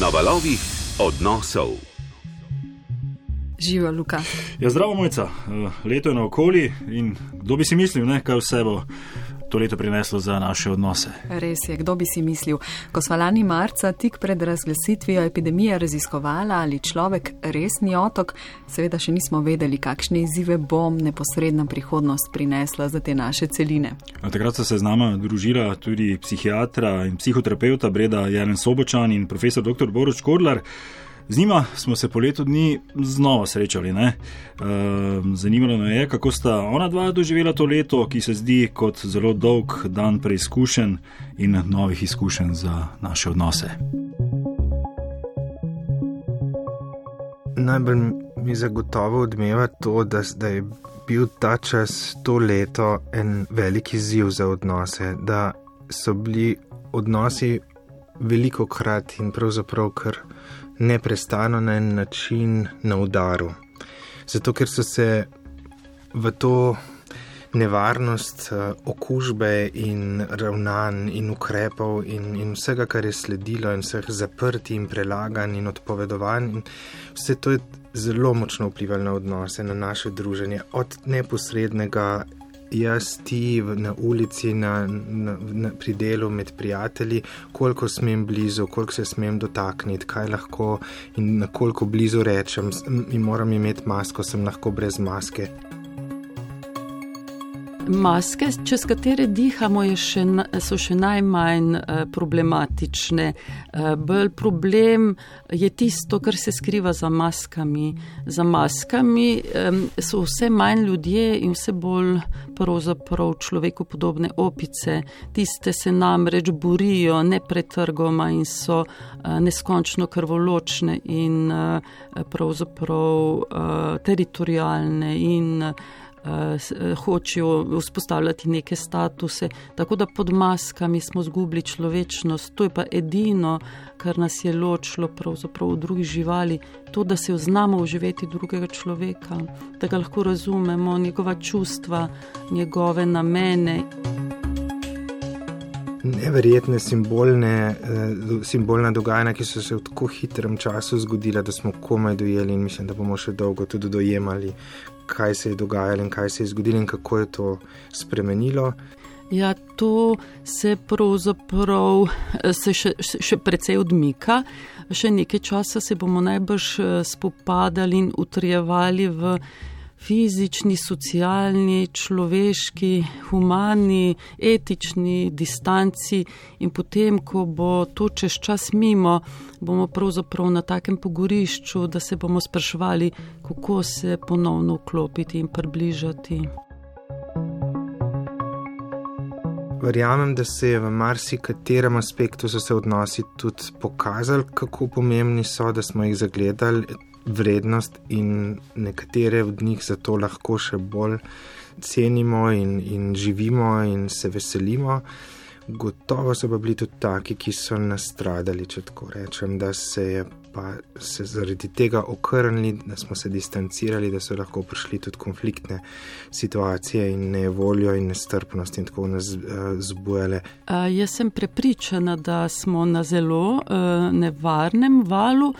na valovih odnosov. Živijo, Luka. Ja, zdravo, mojca. Eh, leto je na okoli in kdo bi si mislil, ne, kaj vse bo to leto prineslo za naše odnose. Res je, kdo bi si mislil. Ko smo lani marca tik pred razglasitvijo epidemije raziskovala, ali človek res ni otok, seveda še nismo vedeli, kakšne izzive bo neposredna prihodnost prinesla za te naše celine. A takrat so se z nama družila tudi psihiatra in psihoterapeuta Breda Jelen Sobočan in profesor dr. Boruč Kodlar. Z njima smo se po letu dni znova srečali. E, zanimalo me je, kako sta ona dva doživela to leto, ki se zdi kot zelo dolg dan preizkušenj in novih izkušenj za naše odnose. Najbolj mi zagotovo odmeva to, da, da je bil ta čas, to leto, en velik izziv za odnose, da so bili odnosi veliko krat in pravzaprav kar neprestano na en način na udaru. Zato, ker so se v to nevarnost uh, okužbe in ravnanj in ukrepov in, in vsega, kar je sledilo, in vseh zaprti in prelaganj in odpovedovanj, in vse to je zelo močno vplivalo na odnose, na naše druženje, od neposrednega jaz, ti na ulici, na, na, na, pri delu med prijatelji, koliko smem blizu, koliko se smem dotakniti, kaj lahko in na koliko blizu rečem, in moram imeti masko, sem lahko brez maske. Maske, čez katere dihamo, še, so še najmanj eh, problematične. Eh, bolj problem je tisto, kar se skriva za maskami. Za maskami so vse manj ljudje in vse bolj pravzaprav človeku podobne opice. Tiste se namreč borijo nepretrgoma in so eh, neskončno krvoločne in pravzaprav teritorijalne in hočejo vzpostavljati neke statuse, tako da pod maskami smo zgubili človečnost. To je pa edino, kar nas je ločilo pravzaprav od drugih živali, to, da se znamo uživeti drugega človeka, da ga lahko razumemo, njegova čustva, njegove namene. Neverjetne simbolne, uh, simbolna dogajanja, ki so se v tako hitrem času zgodila, da smo komaj dojeli in mislim, da bomo še dolgo tudi dojemali, kaj se je dogajalo in kaj se je zgodilo in kako je to spremenilo. Ja, to se pravzaprav eh, se še, še precej odmika. Še nekaj časa se bomo najbrž eh, spopadali in utrjevali v fizični, socialni, človeški, humani, etični distanci, in potem, ko bo to čez čas mimo, bomo pravzaprav na takem pogorišču, da se bomo spraševali, kako se ponovno vklopiti in približati. Verjamem, da se je v marsikaterem aspektu so se odnosi tudi pokazali, kako pomembni so, da smo jih zagledali, vrednost in nekatere od njih zato lahko še bolj cenimo in, in živimo in se veselimo. Gotovo so pa bili tudi taki, ki so nastradali, če tako rečem, da se je pa se zaradi tega okrnili, da smo se distancirali, da so lahko prišli tudi konfliktne situacije in nevoljo in nestrpnost in tako nas uh, zbujale. Uh, jaz sem prepričana, da smo na zelo uh, nevarnem valu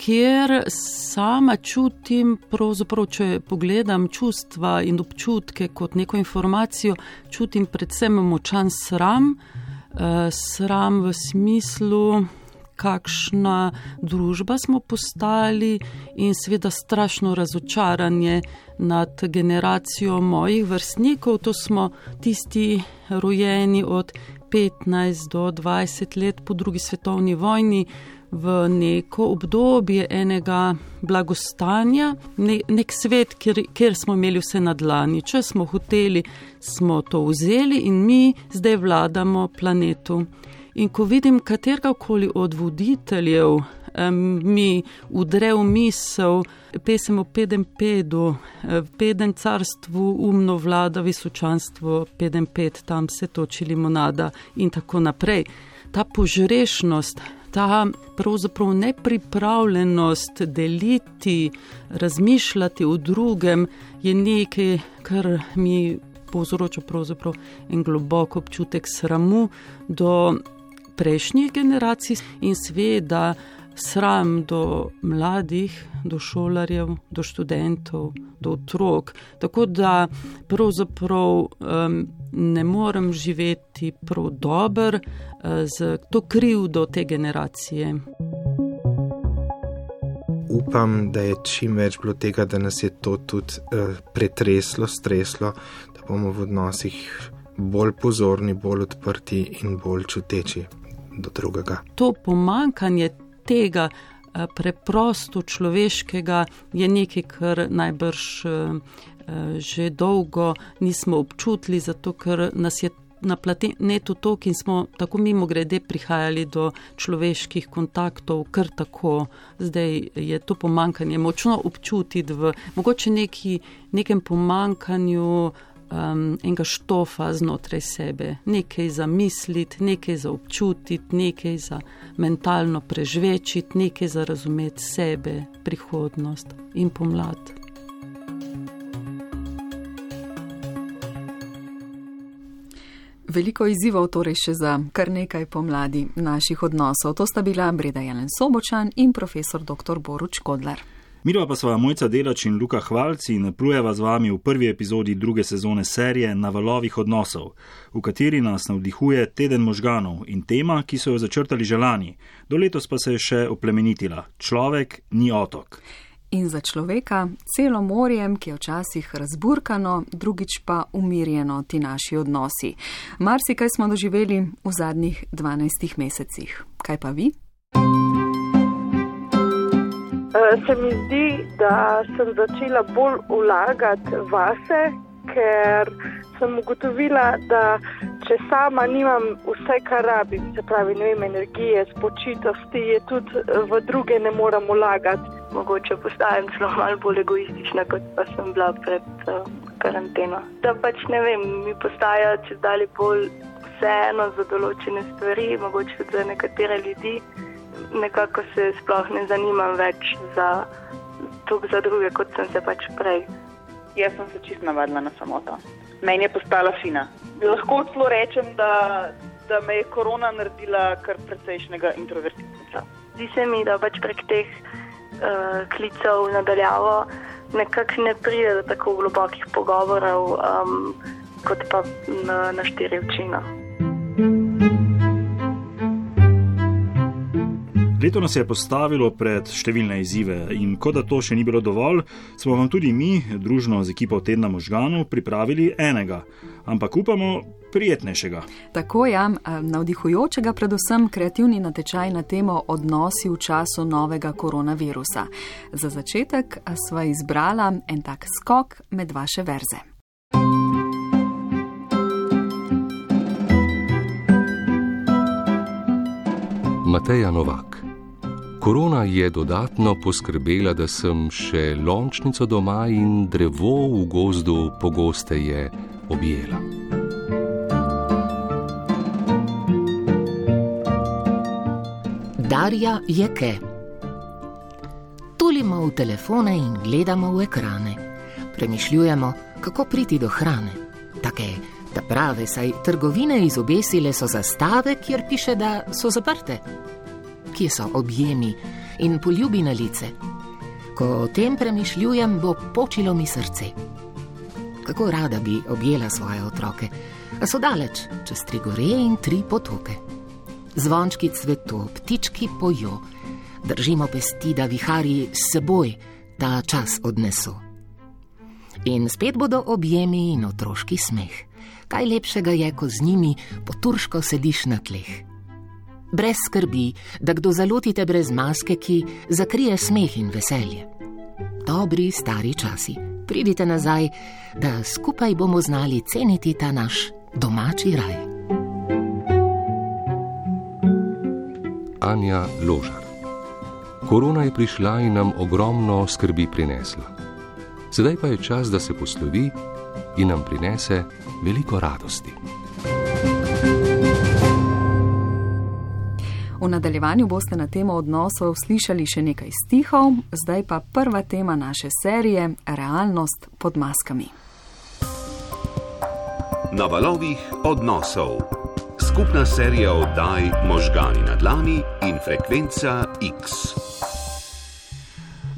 kjer sama čutim, pravzaprav, če pogledam čustva in občutke kot neko informacijo, čutim predvsem močan sram, eh, sram v smislu, kakšna družba smo postali in seveda strašno razočaranje nad generacijo mojih vrstnikov, to smo tisti rojeni od 15 do 20 let po drugi svetovni vojni v neko obdobje enega blagostanja, ne, nek svet, kjer, kjer smo imeli vse na dlani. Če smo hoteli, smo to vzeli in mi zdaj vladamo planetu. In ko vidim katerega koli od voditeljev, mi udre v misel, pesem o pedem pedu, v pedem carstvu umno vlada visočanstvo, pedem ped, tam se toči limonada in tako naprej. Ta požrešnost, ta pravzaprav nepripravljenost deliti, razmišljati o drugem, je nekaj, kar mi povzroča pravzaprav en globok občutek sramu do prejšnjih generacij. In sveda sram do mladih, do šolarjev, do študentov, do otrok. Tako da pravzaprav um, ne morem živeti prav dobro uh, z to krivdo te generacije. Upam, da je čim več bilo tega, da nas je to tudi uh, pretreslo, streslo, da bomo v odnosih bolj pozorni, bolj odprti in bolj čuteči do drugega. To pomankanje tega eh, preprosto človeškega je nekaj, kar najbrž eh, eh, že dolgo nismo občutili, zato ker nas je. Na planetu tok in smo tako mimo grede prihajali do človeških kontaktov, kar tako. Zdaj je to pomankanje močno občutiti v mogoče neki, nekem pomankanju uh, um, enega štofa znotraj sebe, nekaj za misliti, nekaj za občutiti, nekaj za mentalno prežvečiti, nekaj za razumeti sebe, prihodnost in pomlad. Veliko izzivov torej še za kar nekaj pomladi naših odnosov. To sta bila Breda Jelen Sobočan in profesor dr. Boruč Kodlar. Mirva pa sva mojca Delač in Luka Hvalci in plujeva z vami v prvi epizodi druge sezone serije Na valovih odnosov, v kateri nas navdihuje teden možganov in tema, ki so jo začrtali želani, do letos pa se je še oplemenitila: človek ni otok. In za človeka celo morjem, ki je včasih razburkano, drugič pa umirjeno ti naši odnosi. Marsikaj smo doživeli v zadnjih 12 mesecih. Kaj pa vi? Eh, se mi zdi, da sem začela bolj vlagati vase, ker sem ugotovila, da če sama nimam vse, kar rabim, se pravi, ne vem, energije, spočitosti, je tudi v druge ne moram vlagati. Mogoče postajam celo malo bolj egoistična, kot pa sem bila pred uh, karanteno. Da pač ne vem, mi postajajo če dalje bolj vseeno za določene stvari, mogoče tudi za nekatere ljudi nekako se sploh ne zanimam več za, za druge, kot sem se pač prej. Jaz sem se čist navadila na samoto. Meni je postala fina. Lahko celo rečem, da, da me je korona naredila kar precejšnjega introvertiteta. Zdi se mi, da pač prek teh uh, klicev nadaljavo nekako ne pride do tako globokih pogovorov, um, kot pa na, na štiri oči. No. Leto nas je postavilo pred številne izzive in kot da to še ni bilo dovolj, smo vam tudi mi, družno z ekipo Tedna možganov, pripravili enega, ampak upamo, prijetnejšega. Tako je, navdihujočega, predvsem kreativni natečaj na temo odnosi v času novega koronavirusa. Za začetek sva izbrala en tak skok med vaše verze. Mateja Novak. Korona je dodatno poskrbela, da sem še lončnico doma in drevo v gozdu pogosteje objela. Darja je ke. Tulimo v telefone in gledamo v ekrane. Premišljujemo, kako priti do hrane. Take, da prave, saj trgovine izobesile so zastave, kjer piše, da so zaprte kje so objemi in poljubi na lice. Ko o tem premišljujem, bo počilo mi srce. Kako rada bi objela svoje otroke, a so daleč, čez tri gore in tri potoke. Zvončki cveto, ptički pojo, držimo pesti, da vihari s seboj ta čas odneso. In spet bodo objemi in otroški smeh. Kaj lepšega je, ko z njimi poturško sediš na tleh brez skrbi, da kdo zalotite brez maske, ki zakrije smeh in veselje. Dobri stari časi, pridite nazaj, da skupaj bomo znali ceniti ta naš domači raj. Anja Ložar. Korona je prišla in nam ogromno skrbi prinesla. Sedaj pa je čas, da se poslovi in nam prinese veliko radosti. V nadaljevanju boste na temo odnosov slišali še nekaj stihov, zdaj pa prva tema naše serije: realnost pod maskami. Na valovih odnosov Skupna serija oddaj Možgani na dlani in frekvenca X.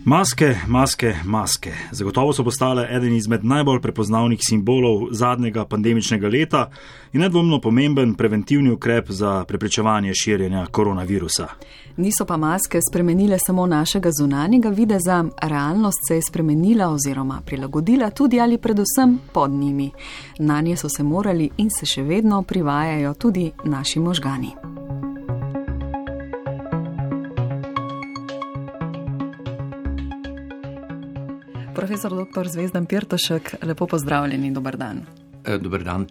Maske, maske, maske. Zagotovo so postale eden izmed najbolj prepoznavnih simbolov zadnjega pandemičnega leta in nedvomno pomemben preventivni ukrep za preprečevanje širjenja koronavirusa. Niso pa maske spremenile samo našega zunanjega videza, realnost se je spremenila oziroma prilagodila tudi ali predvsem pod njimi. Na nje so se morali in se še vedno privajajo tudi naši možgani. Profesor dr. Zvezdan Pirtošek, lepo pozdravljeni, dober dan. E, dober dan.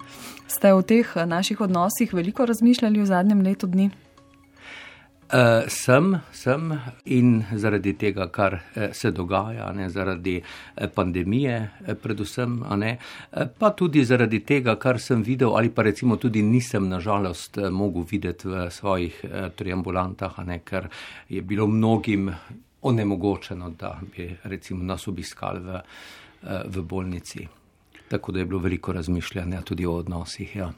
Ste v teh naših odnosih veliko razmišljali v zadnjem letu dni? Uh, sem, sem in zaradi tega, kar se dogaja, ne, zaradi pandemije, predvsem, ne, pa tudi zaradi tega, kar sem videl, ali pa recimo tudi nisem nažalost mogel videti v svojih triambulantah, ne, ker je bilo mnogim onemogočeno, da bi recimo nas obiskali v, v bolnici. Tako da je bilo veliko razmišljanja tudi o odnosih. Ja.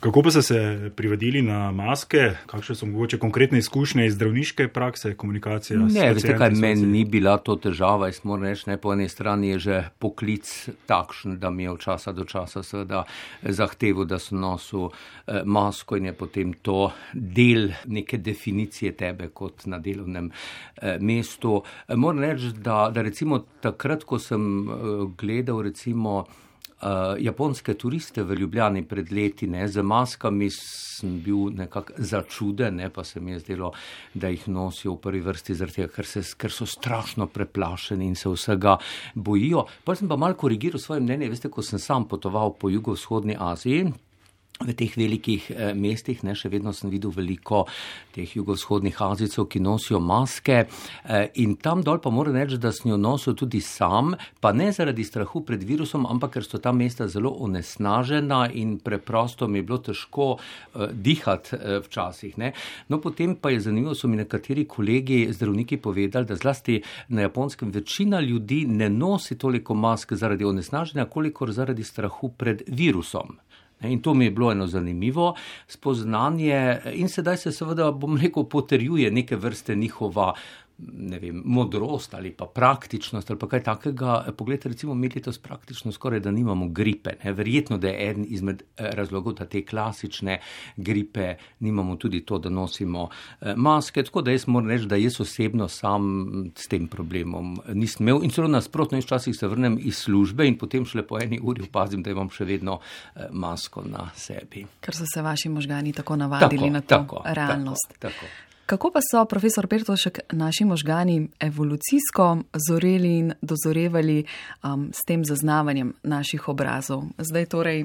Kako pa ste se privadili na maske, kakšne so mogoče konkretne izkušnje iz zdravniške prakse, komunikacije? Ne, veste kaj, meni ni bila to težava, jaz moram reči, ne po eni strani je že poklic takšen, da mi je od časa do časa seveda zahteval, da sem nosil eh, masko in je potem to del neke definicije tebe kot na delovnem eh, mestu. Moram reči, da, da recimo takrat, ko sem eh, gledal recimo japonske turiste v Ljubljani pred leti, ne, z maskami sem bil nekako začuden, ne, pa se mi je zdelo, da jih nosijo v prvi vrsti tega, ker, se, ker so strašno preplašeni in se vsega bojijo. Pa sem pa malo korigiral svoje mnenje, veste, ko sem sam potoval po jugovzhodni Aziji, v teh velikih eh, mestih, ne, še vedno sem videl veliko teh jugovzhodnih Azijcev, ki nosijo maske eh, in tam dol pa moram reči, da sem jo nosil tudi sam, pa ne zaradi strahu pred virusom, ampak ker so ta mesta zelo onesnažena in preprosto mi je bilo težko eh, dihati včasih. Ne. No, potem pa je zanimivo, so mi nekateri kolegi zdravniki povedali, da zlasti na japonskem večina ljudi ne nosi toliko mask zaradi onesnaženja, kolikor zaradi strahu pred virusom. In to mi je bilo eno zanimivo spoznanje, in sedaj se seveda, bom rekel, potrjuje neke vrste njihova ne vem, modrost ali pa praktičnost ali pa kaj takega. Poglejte, recimo, mi letos praktično skoraj da nimamo gripe. Ne? Verjetno, da je eden izmed eh, razlogov, da te klasične gripe nimamo tudi to, da nosimo eh, maske. Tako da jaz moram reči, da jaz osebno sam s tem problemom nisem imel in celo nasprotno, jaz včasih se vrnem iz službe in potem šele po eni uri opazim, da imam še vedno eh, masko na sebi. Ker so se vaši možgani tako navadili tako, na to tako, realnost. Tako, tako. Kako pa so, profesor Pertošek, naši možgani evolucijsko zoreli in dozorevali um, s tem zaznavanjem naših obrazov? Zdaj torej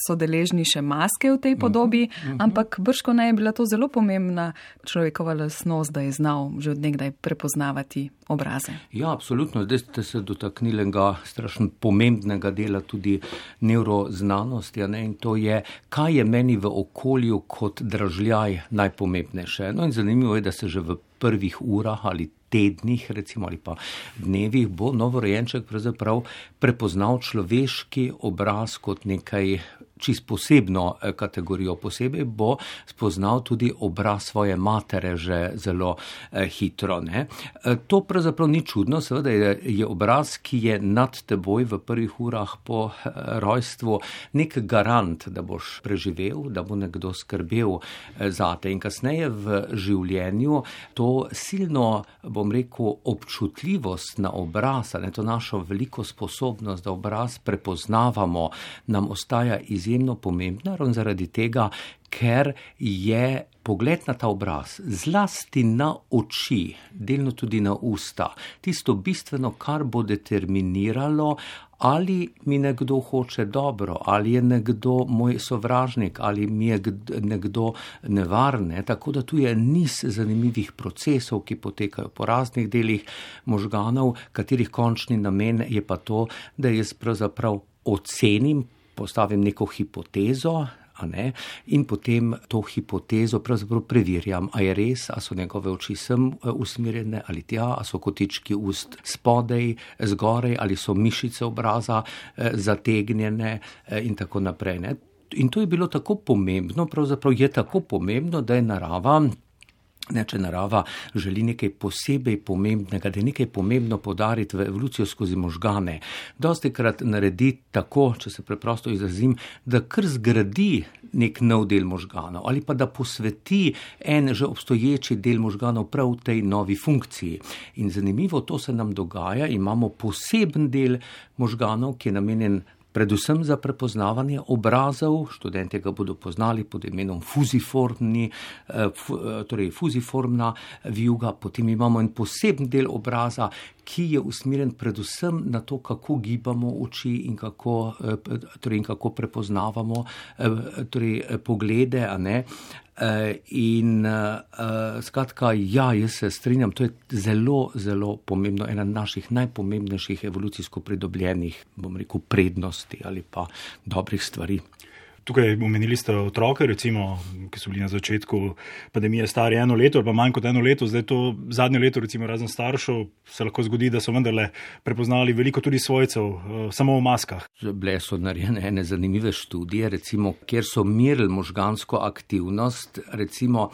so deležni še maske v tej mhm, podobi, uh -huh. ampak brško naj je bila to zelo pomembna človekova lasnost, da je znal že od nekdaj prepoznavati obraze. Ja, absolutno. Zdaj ste se dotaknili enega strašno pomembnega dela tudi neuroznanosti ja, in to je, kaj je meni v okolju kot dražljaj najpomembnejše. No in zanimivo je, da se že v prvih urah ali tednih, recimo ali pa dnevih, bo novorojenček pravzaprav prepoznal človeški obraz kot nekaj čist posebno eh, kategorijo. Posebej bo spoznal tudi obraz svoje matere že zelo eh, hitro. Ne? Eh, to pravzaprav ni čudno, seveda je, je obraz, ki je nad teboj v prvih urah po rojstvu, nek garant, da boš preživel, da bo nekdo skrbel za te. In kasneje v življenju to silno, bom rekel, občutljivost na obraz, ne to našo veliko sposobnost, da obraz prepoznavamo, nam ostaja izjemno izjemno pomembna, ravno zaradi tega, ker je pogled na ta obraz, zlasti na oči, delno tudi na usta, tisto bistveno, kar bo determiniralo, ali mi nekdo hoče dobro, ali je nekdo moj sovražnik, ali mi je nekdo nevarne. Tako da tu je niz zanimivih procesov, ki potekajo po raznih delih možganov, katerih končni namen je pa to, da jaz pravzaprav ocenim postavim neko hipotezo. Ne, in potem to hipotezo preverjam, ali je res, ali so njegove oči sem eh, usmerjene ali tja, ali so kotički ust spodaj, zgoraj, ali so mišice obraza eh, zategnjene eh, in tako naprej. Ne. in to je bilo tako pomembno, pravzaprav je tako pomembno, da je narava Ne, če narava želi nekaj posebej pomembnega, da je nekaj pomembno podariti v evolucijo skozi možgane, dosti krat naredi tako, če se preprosto izrazim, da kar zgradi nek nov del možganov ali pa da posveti en že obstoječi del možganov prav tej novi funkciji. In zanimivo, to se nam dogaja, imamo poseben del možganov, ki je namenjen predvsem za prepoznavanje obrazov, študenti ga bodo poznali pod imenom fuziformni, eh, eh, torej fuziformna vijuga, potem imamo en poseben del obraza, ki je usmerjen predvsem na to, kako gibamo oči in kako, eh, torej in kako prepoznavamo torej poglede. Uh, in uh, skratka, ja, jaz se strinjam, to je zelo, zelo pomembno, ena naših najpomembnejših evolucijsko pridobljenih, bom rekel, prednosti ali pa dobrih stvari. Tukaj omenili ste otroke, recimo, ki so bili na začetku pandemije stari eno leto ali pa manj kot eno leto, zdaj to zadnje leto, recimo razen staršev, se lahko zgodi, da so vendarle prepoznali veliko tudi svojcev, eh, samo v maskah. Bile so narejene ene zanimive študije, recimo, kjer so merili možgansko aktivnost, recimo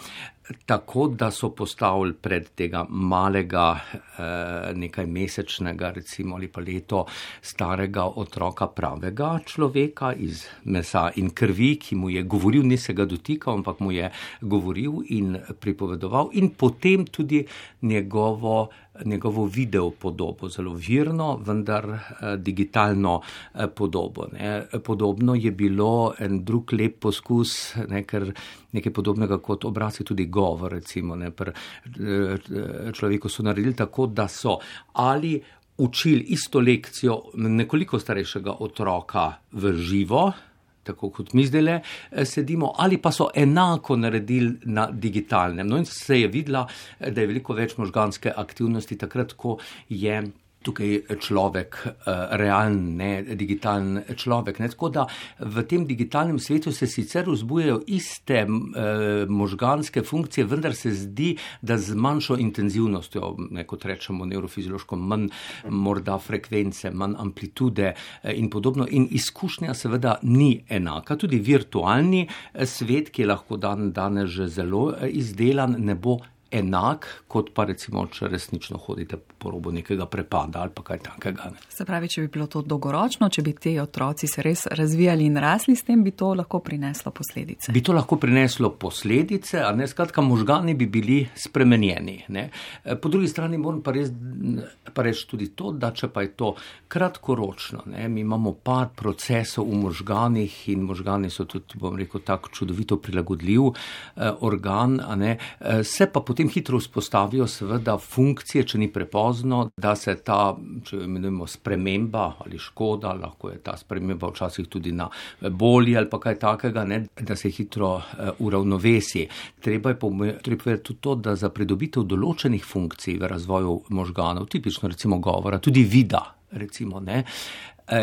tako, da so postavili pred tega malega, eh, nekaj mesečnega, recimo ali pa leto starega otroka, pravega človeka iz mesa in krvi, ki mu je govoril, ni se ga dotikal, ampak mu je govoril in pripovedoval, in potem tudi njegovo njegovo video podobo, zelo virno, vendar eh, digitalno eh, podobo. Ne. Podobno je bilo en drug lep poskus, ne, ker nekaj podobnega kot obrazi tudi govor, recimo, ne, pr, eh, človeku so naredili tako, da so ali učili isto lekcijo nekoliko starejšega otroka v živo, tako kot mi zdaj le eh, sedimo, ali pa so enako naredili na digitalnem. No in se je videla, eh, da je veliko več možganske aktivnosti takrat, ko je tukaj človek, eh, realen, ne digitalen človek. Ne? Tako da v tem digitalnem svetu se sicer vzbujajo iste eh, možganske funkcije, vendar se zdi, da z manjšo intenzivnostjo, ne, kot rečemo neurofiziološko, manj morda frekvence, manj amplitude eh, in podobno. In izkušnja seveda ni enaka. Tudi virtualni svet, ki je lahko dan danes že zelo izdelan, ne bo enak, kot pa recimo, če resnično hodite po robu nekega prepada ali pa kaj takega. Ne. Se pravi, če bi bilo to dolgoročno, če bi ti otroci se res razvijali in rasli s tem, bi to lahko prineslo posledice. Bi to lahko prineslo posledice, a ne skratka, možgani bi bili spremenjeni. Ne. E, po drugi strani moram pa res pa reči tudi to, da če pa je to kratkoročno, ne, mi imamo par procesov v možganih in možgani so tudi, bom rekel, tako čudovito prilagodljiv eh, organ, ne, e, se pa potem potem hitro vzpostavijo seveda funkcije, če ni prepozno, da se ta, če jo imenujemo sprememba ali škoda, lahko je ta sprememba včasih tudi na bolji ali pa kaj takega, ne, da se hitro uh, uravnovesi. Treba je povedati tudi to, da za pridobitev določenih funkcij v razvoju možganov, tipično recimo govora, tudi vida, recimo, ne,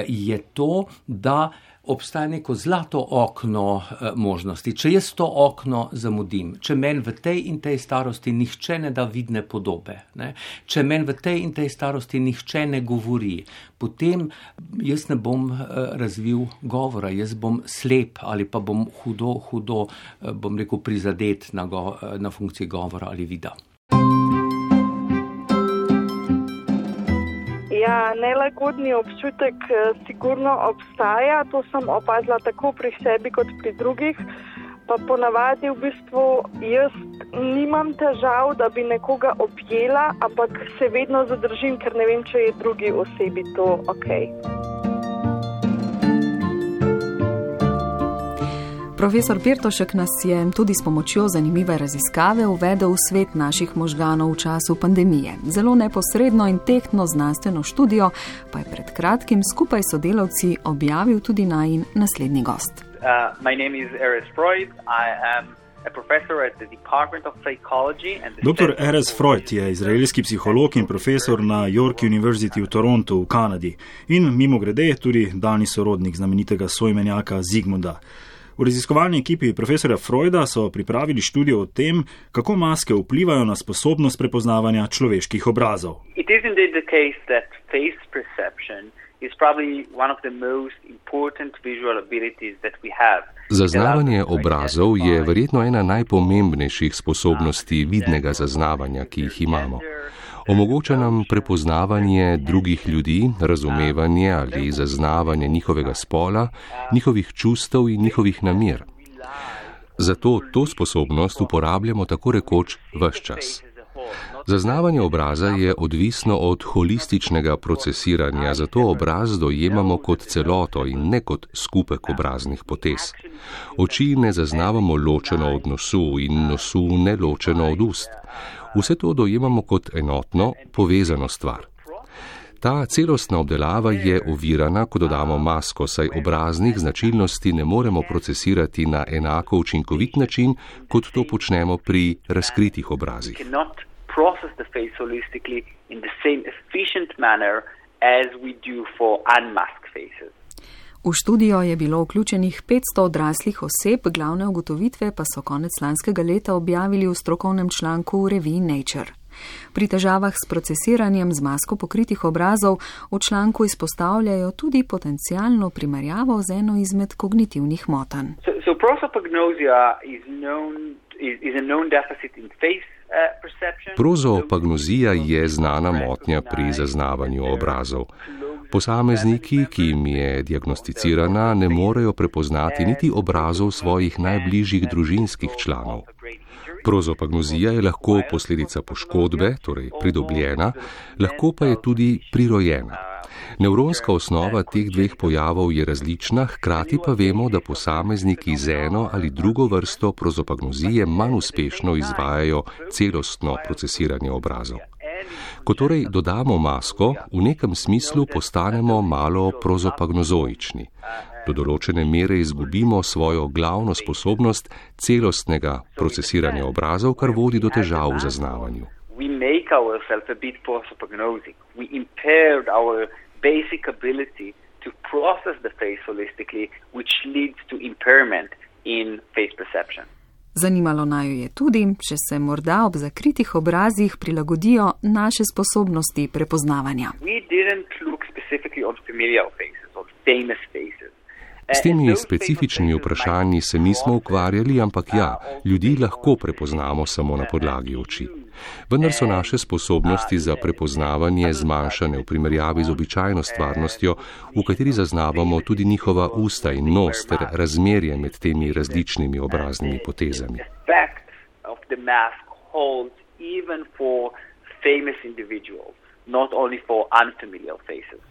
je to, da obstaja neko zlato okno eh, možnosti. Če jaz to okno zamudim, če meni v tej in tej starosti nihče ne da vidne podobe, ne? če meni v tej in tej starosti nihče ne govori, potem jaz ne bom eh, razvil govora, jaz bom slep ali pa bom hudo, hudo, eh, bom rekel, prizadet na, go, na funkciji govora ali vida. Ja, nelagodni občutek eh, sigurno obstaja, to sem opazila tako pri sebi kot pri drugih. Pa ponavadi v bistvu jaz nimam težav, da bi nekoga objela, ampak se vedno zadržim, ker ne vem, če je drugi osebi to ok. Profesor Pirtošek nas je tudi s pomočjo zanimive raziskave uvedel v svet naših možganov v času pandemije. Zelo neposredno in tehtno znanstveno študijo pa je pred kratkim skupaj s sodelavci objavil tudi najin naslednji gost. Uh, Dr. Eres Freud je izraelski psiholog in profesor na York University v Torontu v Kanadi in mimo grede tudi daljni sorodnik znamenitega sojmenjaka Zigmunda. V raziskovalni ekipi profesora Freuda so pripravili študijo o tem, kako maske vplivajo na sposobnost prepoznavanja človeških obrazov. Zaznavanje obrazov je verjetno ena najpomembnejših sposobnosti vidnega zaznavanja, ki jih imamo. Omogoča nam prepoznavanje drugih ljudi, razumevanje ali zaznavanje njihovega spola, njihovih čustev in njihovih namer. Zato to sposobnost uporabljamo tako rekoč vse čas. Zaznavanje obraza je odvisno od holističnega procesiranja, zato obraz dojemamo kot celoto in ne kot skupek obraznih potez. Oči ne zaznavamo ločeno od nosu in nosu ne ločeno od ust. Vse to dojemamo kot enotno, povezano stvar. Ta celostna obdelava je ovirana, ko dodamo masko, saj obraznih značilnosti ne moremo procesirati na enako učinkovit način, kot to počnemo pri razkritih obrazih. V študijo je bilo vključenih 500 odraslih oseb, glavne ugotovitve pa so konec lanskega leta objavili v strokovnem članku v reviji Nature. Pri težavah s procesiranjem z masko pokritih obrazov v članku izpostavljajo tudi potencijalno primerjavo z eno izmed kognitivnih motanj. So, so Prozopagnozija je znana motnja pri zaznavanju obrazov. Posamezniki, ki jim je diagnosticirana, ne morejo prepoznati niti obrazov svojih najbližjih družinskih članov. Prozopagnozija je lahko posledica poškodbe, torej pridobljena, lahko pa je tudi prirojena. Nevronska osnova teh dveh pojavov je različna, hkrati pa vemo, da posamezniki z eno ali drugo vrsto prozopagnozije manj uspešno izvajajo celostno procesiranje obrazov. Ko torej dodamo masko, v nekem smislu postanemo malo prozopagnozoični do določene mere izgubimo svojo glavno sposobnost celostnega procesiranja obrazov, kar vodi do težav v zaznavanju. Zanimalo naj jo je tudi, če se morda ob zakritih obrazih prilagodijo naše sposobnosti prepoznavanja. S temi specifičnimi vprašanji se nismo ukvarjali, ampak ja, ljudi lahko prepoznamo samo na podlagi oči. Vendar so naše sposobnosti za prepoznavanje zmanjšane v primerjavi z običajno stvarnostjo, v kateri zaznavamo tudi njihova usta in nos ter razmerje med temi različnimi obraznimi potezami. Not only for unfamiliar faces.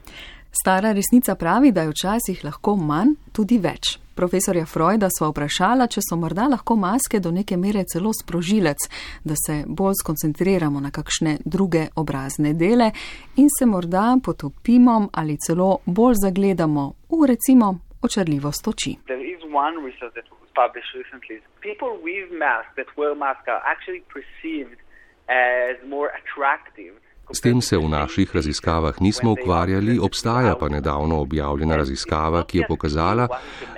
Stara resnica pravi, da je včasih lahko manj, tudi več. Profesorja Freuda sva vprašala, če so morda lahko maske do neke mere celo sprožilec, da se bolj skoncentriramo na kakšne druge obrazne dele in se morda potopimo ali celo bolj zagledamo v recimo očarljivost oči. As more attractive S tem se v naših raziskavah nismo ukvarjali, obstaja pa nedavno objavljena raziskava, ki je pokazala,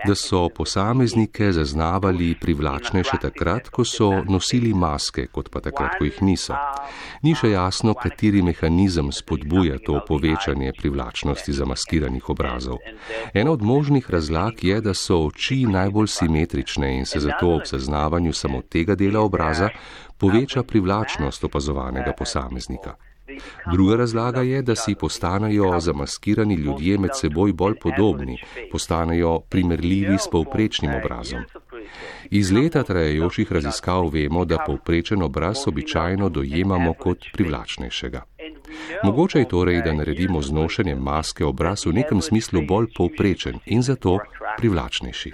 da so posameznike zaznavali privlačnejše takrat, ko so nosili maske, kot pa takrat, ko jih niso. Ni še jasno, kateri mehanizem spodbuja to povečanje privlačnosti zamaskiranih obrazov. Ena od možnih razlag je, da so oči najbolj simetrične in se zato ob zaznavanju samo tega dela obraza poveča privlačnost opazovanega posameznika. Druga razlaga je, da si postanejo zamaskirani ljudje med seboj bolj podobni, postanejo primerljivi s povprečnim obrazom. Iz leta trajajočih raziskav vemo, da povprečen obraz običajno dojemamo kot privlačnejšega. Mogoče je torej, da naredimo z nošenjem maske obraz v nekem smislu bolj povprečen in zato privlačnejši.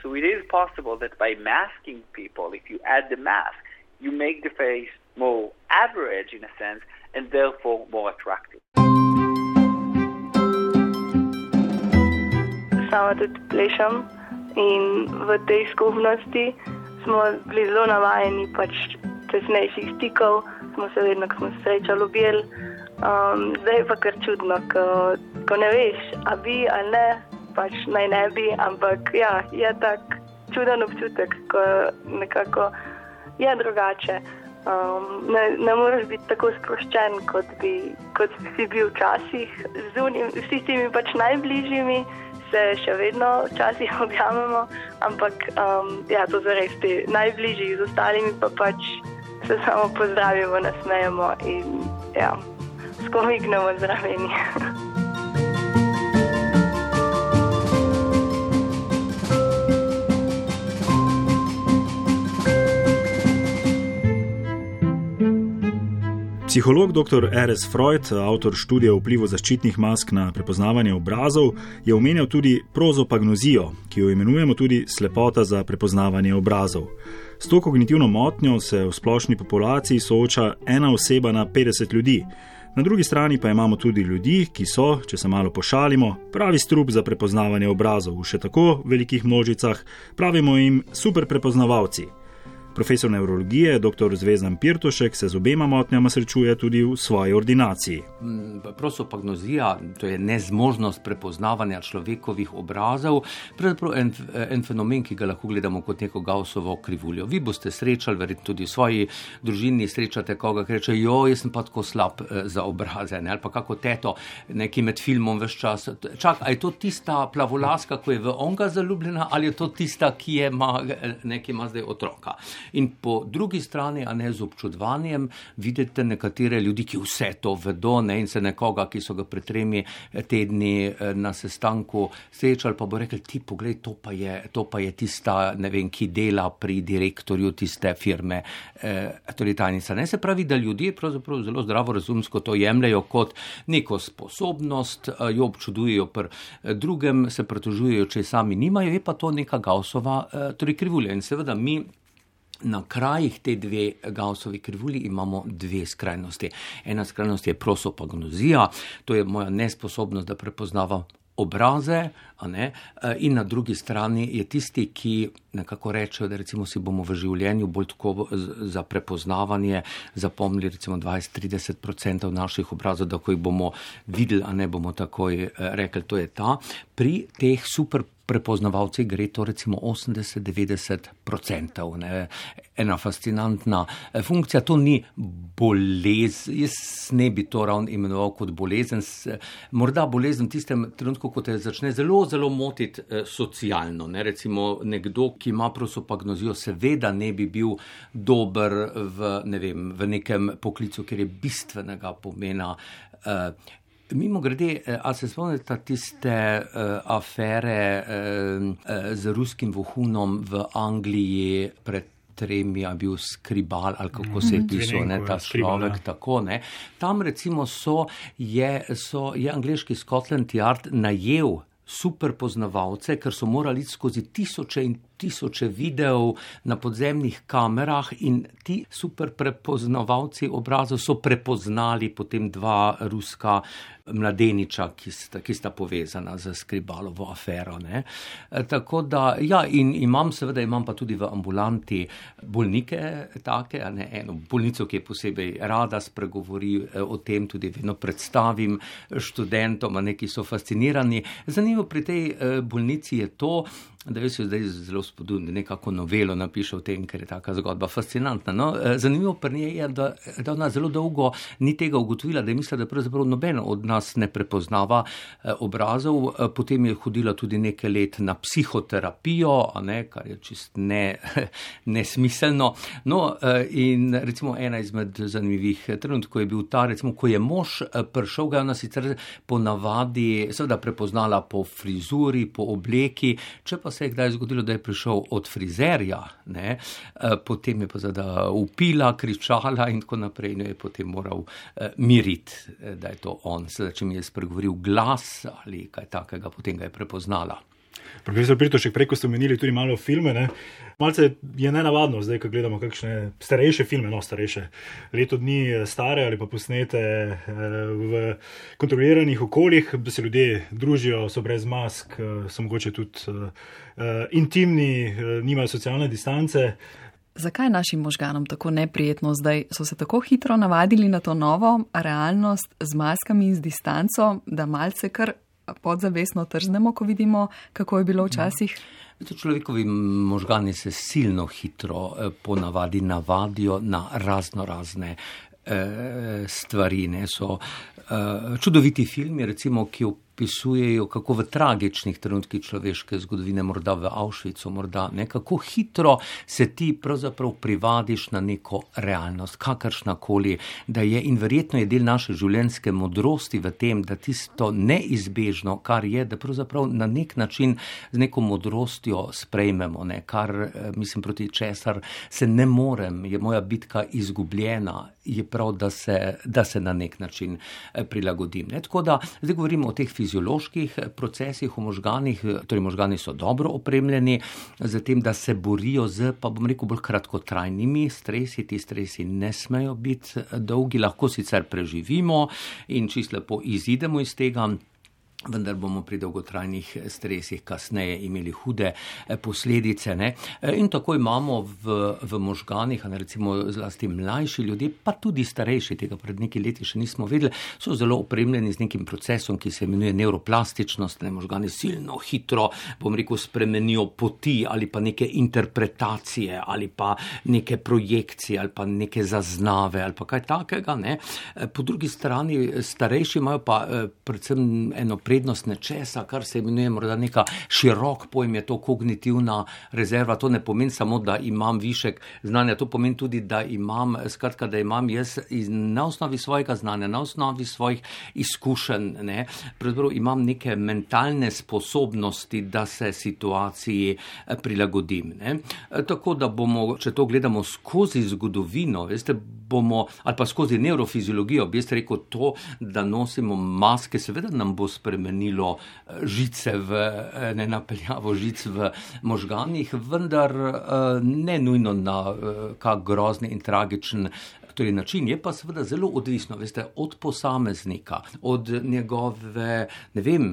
More average in a sense, and therefore more attractive. Sama tudi plešem in v tej skupnosti smo bili zelo navajeni pač tesnejših stikov, smo se vedno, ko smo se srečali, objeli. Um, zdaj pa kar čudno, ko, ko ne veš, a bi ali ne, pač naj ne bi, ampak ja, je tak čuden občutek, ko nekako je drugače. Um, ne, ne moreš biti tako sproščen, kot bi, kot si bil včasih. Z unim, vsi temi pač najbližjimi se še vedno včasih objavljamo, ampak um, ja, to so res ti najbližji, z ostalimi pa pač se samo pozdravimo, nasmejemo in ja, skomignemo zraven. Psiholog dr. R.S. Freud, avtor študije o vplivu zaščitnih mask na prepoznavanje obrazov, je omenjal tudi prozopagnozijo, ki jo imenujemo tudi slepota za prepoznavanje obrazov. S to kognitivno motnjo se v splošni populaciji sooča ena oseba na 50 ljudi. Na drugi strani pa imamo tudi ljudi, ki so, če se malo pošalimo, pravi strup za prepoznavanje obrazov v še tako velikih množicah, pravimo jim super prepoznavalci. Profesor nevrologije dr. Zvezdan Pirtošek se z obema motnjama srečuje tudi v svoji ordinaciji. Mm, prosopagnozija, to je nezmožnost prepoznavanja človekovih obrazov, pravzaprav en, en fenomen, ki ga lahko gledamo kot neko gausovo krivuljo. Vi boste srečali, verjetno tudi v svoji družini srečate koga, ki reče: Jo, jaz sem pa tako slab eh, za obraze, ne? ali pa kako teto, neki med filmom vse čas. Čak, a je to tista plavolaska, ki je v onga zaljubljena, ali je to tista, ki ima, eh, ima zdaj otroka? In po drugi strani, a ne z občudovanjem, vidite nekatere ljudi, ki vse to vedo, ne in se nekoga, ki so ga pred tremi eh, tedni eh, na sestanku srečali, pa bo rekel: Ti, poglej, to pa je, to pa je tista, ne vem, ki dela pri direktorju tiste firme, eh, torej tajnica. Ne se pravi, da ljudje pravzaprav zelo zdravo razumsko to jemljajo kot neko sposobnost, eh, jo občudujejo pri drugem, se pretožujejo, če sami nimajo, je pa to neka gausova eh, torej krivulja. In seveda mi Na krajih te dve Gaussovi krivulji imamo dve skrajnosti. Ena skrajnost je prosopagnozija, to je moja nesposobnost, da prepoznavam obraze, e, in na drugi strani je tisti, ki nekako rečejo, da recimo si bomo v življenju bolj tako za prepoznavanje zapomnili recimo 20-30% naših obrazov, da ko jih bomo videli, a ne bomo takoj e, rekli, to je ta. Pri teh super prepoznavalci gre to recimo 80-90%. Ne. Ena fascinantna eh, funkcija, to ni bolezen, jaz ne bi to ravno imenoval kot bolezen, morda bolezen v tistem trenutku, ko te začne zelo, zelo motiti eh, socialno. Ne. Recimo nekdo, ki ima prosopagnozijo, seveda ne bi bil dober v, ne vem, v nekem poklicu, ker je bistvenega pomena. Uh, Mimo grede, eh, ali se spomnite tiste uh, afere uh, z ruskim vohunom v Angliji pred tremi, a bil skribal ali kako se je mhm. pisal, ne ta človek ja. tako. Ne. Tam recimo so, je, so, je angliški Scotland Yard najel super poznavalce, ker so morali skozi tisoče in tisoče videov na podzemnih kamerah in ti super prepoznavalci obrazov so prepoznali potem dva ruska mladeniča, ki sta, ki sta povezana z skribalovo afero. Ne. E, tako da, ja, in imam seveda, imam pa tudi v ambulanti bolnike take, ne, eno bolnico, ki je posebej rada spregovori e, o tem, tudi vedno predstavim študentom, neki so fascinirani. Zanimivo pri tej e, bolnici je to, da veš, zdaj zelo spodbudno, nekako novelo napiše o tem, ker je ta zgodba fascinantna. No, eh, zanimivo pa je, da, da ona zelo dolgo ni tega ugotovila, da je mislila, da pravzaprav noben od nas ne prepoznava eh, obrazov. Eh, potem je hodila tudi nekaj let na psihoterapijo, ne, kar je čist ne, nesmiselno. No, in recimo ena izmed zanimivih trenutkov je bil ta, recimo, ko je mož prišel, ga je ona sicer ponavadi seveda prepoznala po frizuri, po obleki, če pa se je kdaj zgodilo, da je prišel od frizerja, ne, eh, potem je pa zada upila, kričala in tako naprej, in jo je potem moral eh, miriti, eh, da je to on. Sedaj, če mi je spregovoril glas ali kaj takega, potem ga je prepoznala. Profesor Pritošek, preko ste omenili tudi malo filme. Ne? Malce je nenavadno, zdaj, ko gledamo kakšne starejše filme, no starejše, leto dni stare ali pa posnete eh, v kontroliranih okoljih, da se ljudje družijo, so brez mask, eh, so mogoče tudi eh, intimni, nimajo socialne distance. Zakaj našim možganom tako neprijetno zdaj? So se tako hitro navadili na to novo realnost z maskami in z distanco, da malce kar podzavestno trznemo, ko vidimo, kako je bilo včasih? Človekovi možgani se silno hitro eh, ponavadi navadijo na razno razne eh, stvari. Ne, so eh, čudoviti filmi, recimo, ki opisujejo, kako v tragičnih trenutkih človeške zgodovine, morda v Avšvicu, morda ne, kako hitro se ti pravzaprav privadiš na neko realnost, kakršna koli, da je in verjetno je del naše življenjske modrosti v tem, da tisto neizbežno, kar je, da pravzaprav na nek način z neko modrostjo sprejmemo, ne, kar eh, mislim proti česar se ne morem, je moja bitka izgubljena, je prav, da se, da se na nek način eh, prilagodim. Ne. Tako da zdaj govorimo o teh fizičnih fizioloških procesih v možganih, torej možgani so dobro opremljeni, z tem, da se borijo z, pa bom rekel, bolj kratkotrajnimi stresi. Ti stresi ne smejo biti dolgi, lahko sicer preživimo in čisto lepo izidemo iz tega vendar bomo pri dolgotrajnih stresih kasneje imeli hude eh, posledice. Ne? Eh, in tako imamo v, v možganih, ne recimo zlasti mlajši ljudje, pa tudi starejši, tega pred nekaj leti še nismo vedeli, so zelo opremljeni z nekim procesom, ki se imenuje neuroplastičnost. Ne? Možgani silno hitro, bom rekel, spremenijo poti ali pa neke interpretacije ali pa neke projekcije ali pa neke zaznave ali pa kaj takega. Ne? Eh, po drugi strani starejši imajo pa predvsem eno prednost, prednost nečesa, kar se imenuje morda neka širok pojem, je to kognitivna rezerva. To ne pomeni samo, da imam višek znanja, to pomeni tudi, da imam, skratka, da imam jaz na osnovi svojega znanja, na osnovi svojih izkušenj, ne, pravzaprav imam neke mentalne sposobnosti, da se situaciji eh, prilagodim. Ne. Eh, tako da bomo, če to gledamo skozi zgodovino, veste, bomo, ali pa skozi neurofiziologijo, bi jaz rekel to, da nosimo maske, seveda nam bo spremenilo spremenilo eh, žice v eh, ne napeljavo žic v možganih, vendar eh, ne nujno na kak grozni in tragičen torej način je pa seveda zelo odvisno veste, od posameznika, od njegove, ne vem,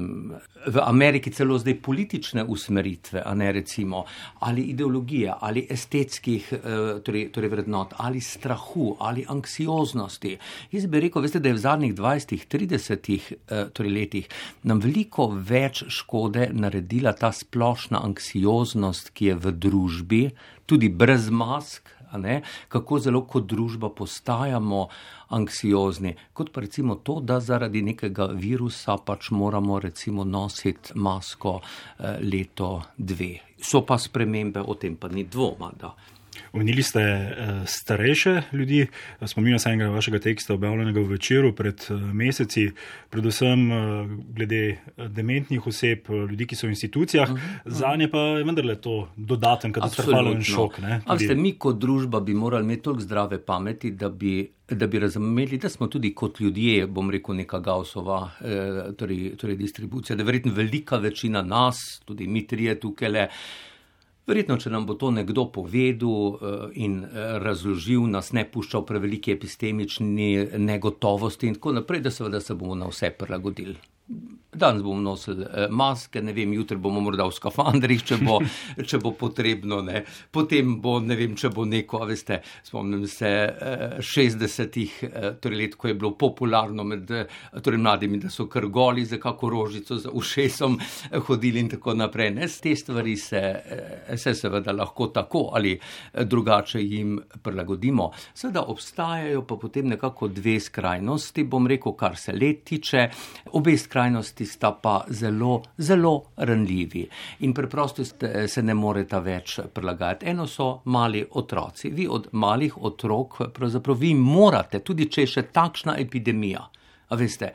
v Ameriki celo zdaj politične usmeritve, a ne recimo, ali ideologije, ali estetskih eh, torej, torej vrednot, ali strahu, ali anksioznosti. Jaz bi rekel, veste, da je v zadnjih 20-30 eh, torej letih nam veliko več škode naredila ta splošna anksioznost, ki je v družbi, tudi brez mask, ne, kako zelo kot družba postajamo anksiozni, kot pa recimo to, da zaradi nekega virusa pač moramo recimo nositi masko eh, leto, dve. So pa spremembe, o tem pa ni dvoma. Da. Omenili ste uh, starejše ljudi, spominjam se enega vašega teksta, objavljenega v večeru pred uh, meseci, predvsem uh, glede dementnih oseb, ljudi, ki so v institucijah. Uh -huh, uh -huh. Za nje pa je vendarle to dodaten katastrofalen šok. Ampak mi kot družba bi morali imeti toliko zdrave pameti, da bi. Da bi razumeli, da smo tudi kot ljudje, bom rekel, neka gausova eh, torej, torej distribucija, da je verjetno velika večina nas, tudi mi trije tukaj le. Verjetno, če nam bo to nekdo povedal eh, in eh, razložil, nas ne puščal preveliki epistemični negotovosti in tako naprej, da seveda se bomo na vse prilagodili. Danes bomo nosili eh, maske, ne vem, jutri bomo morda v skafandrih, če bo, če bo potrebno. Ne. Potem bo, ne vem, če bo neko, veste, spomnim se 60-ih eh, eh, torej let, ko je bilo popularno med torej mladimi, da so krgoli za kako rožico za ušesom hodili in tako naprej. Ne. Te stvari se, se seveda lahko tako ali drugače jim prilagodimo. Seveda obstajajo pa potem nekako dve skrajnosti, bom rekel, kar se let tiče. Obe skrajnosti tisti sta pa zelo, zelo ranljivi in preprosto se ne moreta več prilagajati. Eno so mali otroci. Vi od malih otrok, pravzaprav vi morate, tudi če je še takšna epidemija. A veste,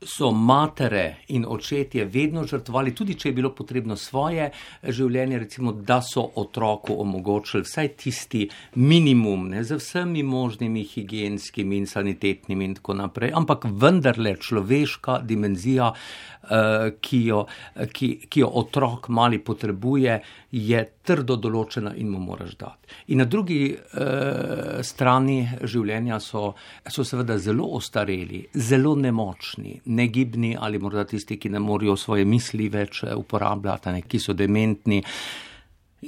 so matere in očetje vedno žrtvovali, tudi če je bilo potrebno svoje življenje, recimo, da so otroku omogočili vsaj tisti minimum, ne z vsemi možnimi higijenskimi in sanitetnimi in tako naprej, ampak vendarle človeška dimenzija, eh, ki jo, ki, ki jo otrok mali potrebuje, je trdo določena in mu moraš dati. In na drugi eh, strani življenja so, so seveda zelo ostareli, zelo nemočni, negibni ali morda tisti, ki ne morejo svoje misli več eh, uporabljati, ne, ki so dementni.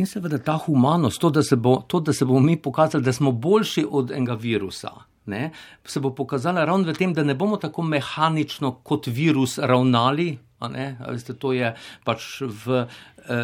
In seveda ta humanost, to da, bo, to, da se bomo mi pokazali, da smo boljši od enega virusa, ne, se bo pokazala ravno v tem, da ne bomo tako mehanično kot virus ravnali, Veste, to je pač v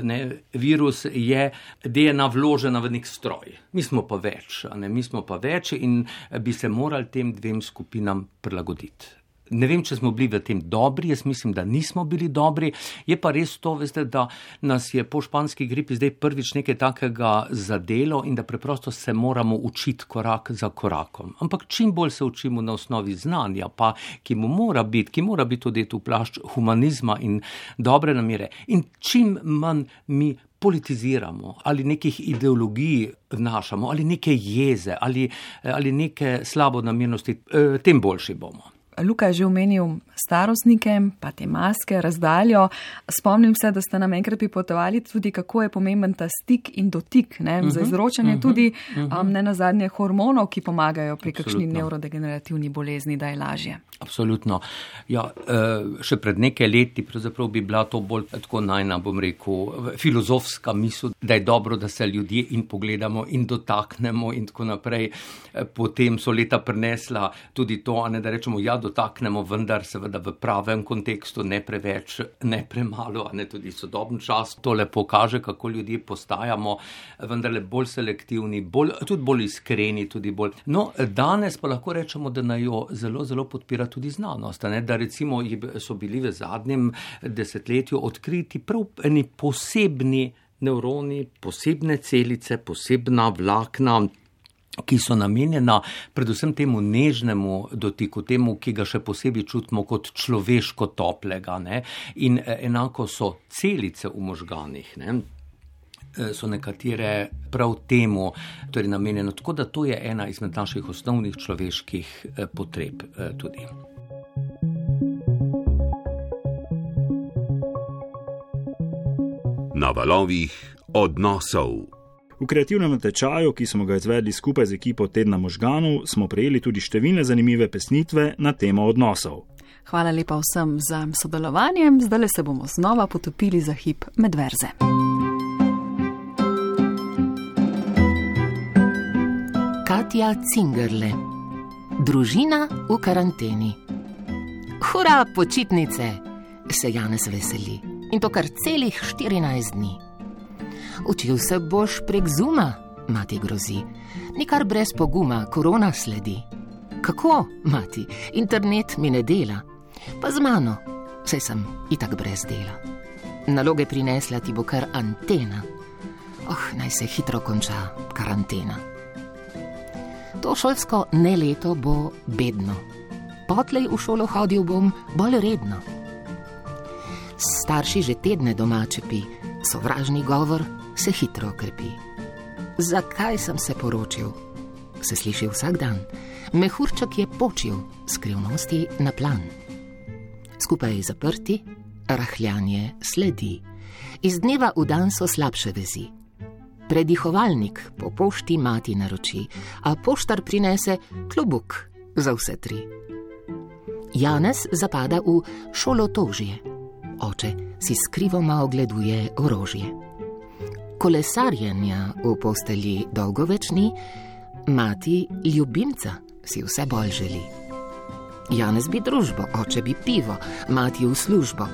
ne, virus, je DNA vložena v nek stroj. Mi smo pa več, mi smo pa več in bi se morali tem dvem skupinam prilagoditi. Ne vem, če smo bili v tem dobri, jaz mislim, da nismo bili dobri. Je pa res to, veste, da nas je po španski gripi zdaj prvič nekaj takega zadelo in da preprosto se moramo učiti korak za korakom. Ampak čim bolj se učimo na osnovi znanja, pa ki mu mora biti, ki mora biti tudi tu plašč humanizma in dobre namere. In čim manj mi. Politiziramo ali nekih ideologij vnašamo, ali neke jeze, ali, ali neke slabo namernosti, eh, tem boljši bomo. Luka je že omenil starostnike, pa te maske, razdaljo. Spomnim se, da ste nam enkrat pripotovali tudi, kako je pomemben ta stik in dotik ne, uh -huh, za mhm, izročanje uh mhm, -huh, tudi uh -huh. um, ne nazadnje hormonov, ki pomagajo pri kakšni nevrodegenerativni bolezni, da je lažje. Absolutno. Ja, eh, še pred nekaj leti bi bila to bolj tako najna, bom rekel, filozofska misel, da je dobro, da se ljudje in pogledamo in dotaknemo in tako naprej. Eh, potem so leta prenesla tudi to, ne, da rečemo, ja, dotaknemo, vendar seveda v pravem kontekstu, ne preveč, ne premalo, ne tudi sodoben čas. To lepo kaže, kako ljudje postajamo, vendar le bolj selektivni, bolj, tudi bolj iskreni. Tudi bolj. No, danes pa lahko rečemo, da naj jo zelo, zelo podpira tudi znanost. Ne? Da recimo so bili v zadnjem desetletju odkriti prav eni posebni nevroni, posebne celice, posebna vlakna ki so namenjena predvsem temu nežnemu dotiku, temu, ki ga še posebej čutimo kot človeško toplega. Ne? In e, enako so celice v možganih. Ne? E, so nekatere prav temu torej namenjene, tako da to je ena izmed naših osnovnih človeških e, potreb tudi. Na valovih odnosov. V kreativnem tečaju, ki smo ga izvedli skupaj z ekipo Tedna možganov, smo prejeli tudi številne zanimive pesnitve na temo odnosov. Hvala lepa vsem za sodelovanje, zdaj se bomo znova potopili za hip med verze. Katja Cingerle, družina v karanteni. Hura, počitnice, se Janez veseli in to kar celih 14 dni. Učil se boš prek zuma, mati grozi. Nikar brez poguma, korona sledi. Kako, mati, internet mi ne dela? Pa z mano, saj sem itak brez dela. Naloge prinesla ti bo kar antena. Oh, naj se hitro konča karantena. To šolsko ne leto bo bedno. Potlej v šolo hodil bom bolj redno. Starši že tedne domače pi, sovražni govor se hitro krepi. Zakaj sem se poročil? Se sliši vsak dan. Mehurček je počil, skrivnosti na plan. Skupaj zaprti, rahljanje sledi. Iz dneva v dan so slabše vezi. Predihovalnik po pošti mati naroči, a poštar prinese klobuk za vse tri. Janez zapada v šolotožje, oče si skrivoma ogleduje orožje kolesarjenja v postelji dolgo več ni, mati ljubimca si vse bolj želi. Janez bi družbo, oče bi pivo, mati v službo,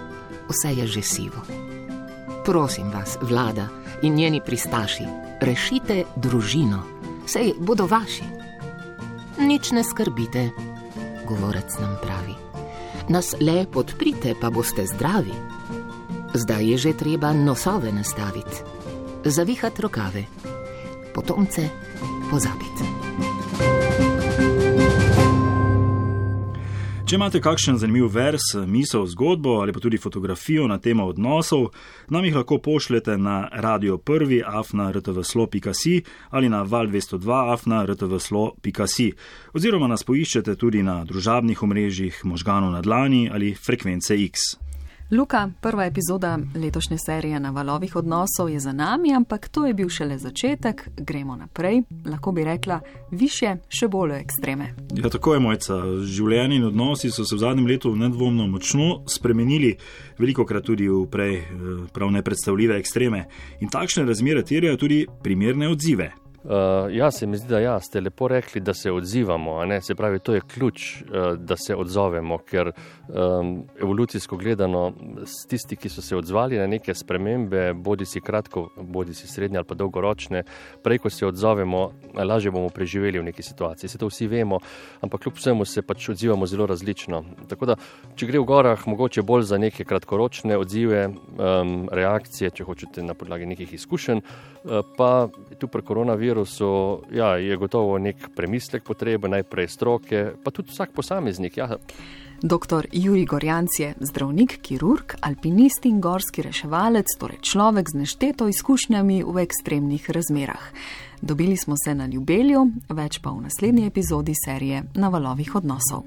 vse je že sivo. Prosim vas, vlada in njeni pristaši, rešite družino, sej bodo vaši. Nič ne skrbite, govorec nam pravi. Nas le podprite, pa boste zdravi. Zdaj je že treba nosove nastaviti zavihati rokave, potomce pozabiti. Če imate kakšen zanimiv vers, misel, zgodbo ali pa tudi fotografijo na temo odnosov, nam jih lahko pošljete na radio 1 afna rtvslo.si ali na val 202 afna rtvslo.si oziroma nas poiščete tudi na družabnih omrežjih možganov na dlani ali frekvence X. Luka, prva epizoda letošnje serije na valovih odnosov je za nami, ampak to je bil šele začetek, gremo naprej. Lahko bi rekla, više, še bolj ekstreme. Ja, tako je mojca. Življenje in odnosi so se v zadnjem letu nedvomno močno spremenili, veliko krat tudi v prej eh, prav nepredstavljive ekstreme. In takšne razmere terjajo tudi primerne odzive. Uh, ja, se mi zdi, da ja, ste lepo rekli, da se odzivamo. Se pravi, to je ključ, uh, da se odzovemo, ker um, evolucijsko gledano, tisti, ki so se odzvali na neke spremembe, bodi si kratko, bodi si srednje ali pa dolgoročne, prej, ko se odzovemo, lažje bomo preživeli v neki situaciji. Se to vsi vemo, ampak kljub vsemu se pač odzivamo zelo različno. Tako da, če gre v gorah, mogoče bolj za neke kratkoročne odzive, um, reakcije, če hočete na podlagi nekih izkušenj, uh, pa tu pri koronavirusu ja, je gotovo nek premislek potreben, najprej stroke, pa tudi vsak posameznik. Ja. Dr. Juri Gorjanc je zdravnik, kirurg, alpinist in gorski reševalec, torej človek z nešteto izkušnjami v ekstremnih razmerah. Dobili smo se na ljubelju, več pa v naslednji epizodi serije Na valovih odnosov.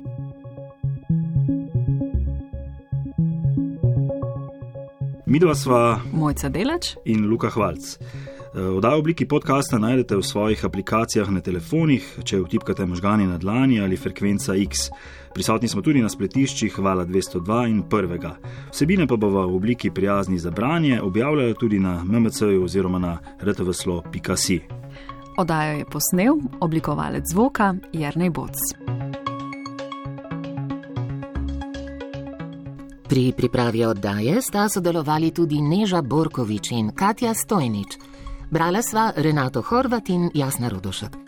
Midva sva Mojca Delač in Luka Hvalc. Oddajo v obliki podcasta najdete v svojih aplikacijah na telefonih, če vtipkate možgani na dlani ali frekvenca X. Prisotni smo tudi na spletiščih Hvala 202 in 1. Vsebine pa bo v obliki prijazni za branje objavljala tudi na MMC-ju oziroma na rtvslo.si. Oddajo je posnel oblikovalec zvoka Jarnej Boc. Pri pripravi oddaje sta sodelovali tudi Neža Borkovič in Katja Stojnič. Brala sva Renato Horvat in Jasna Rodošek.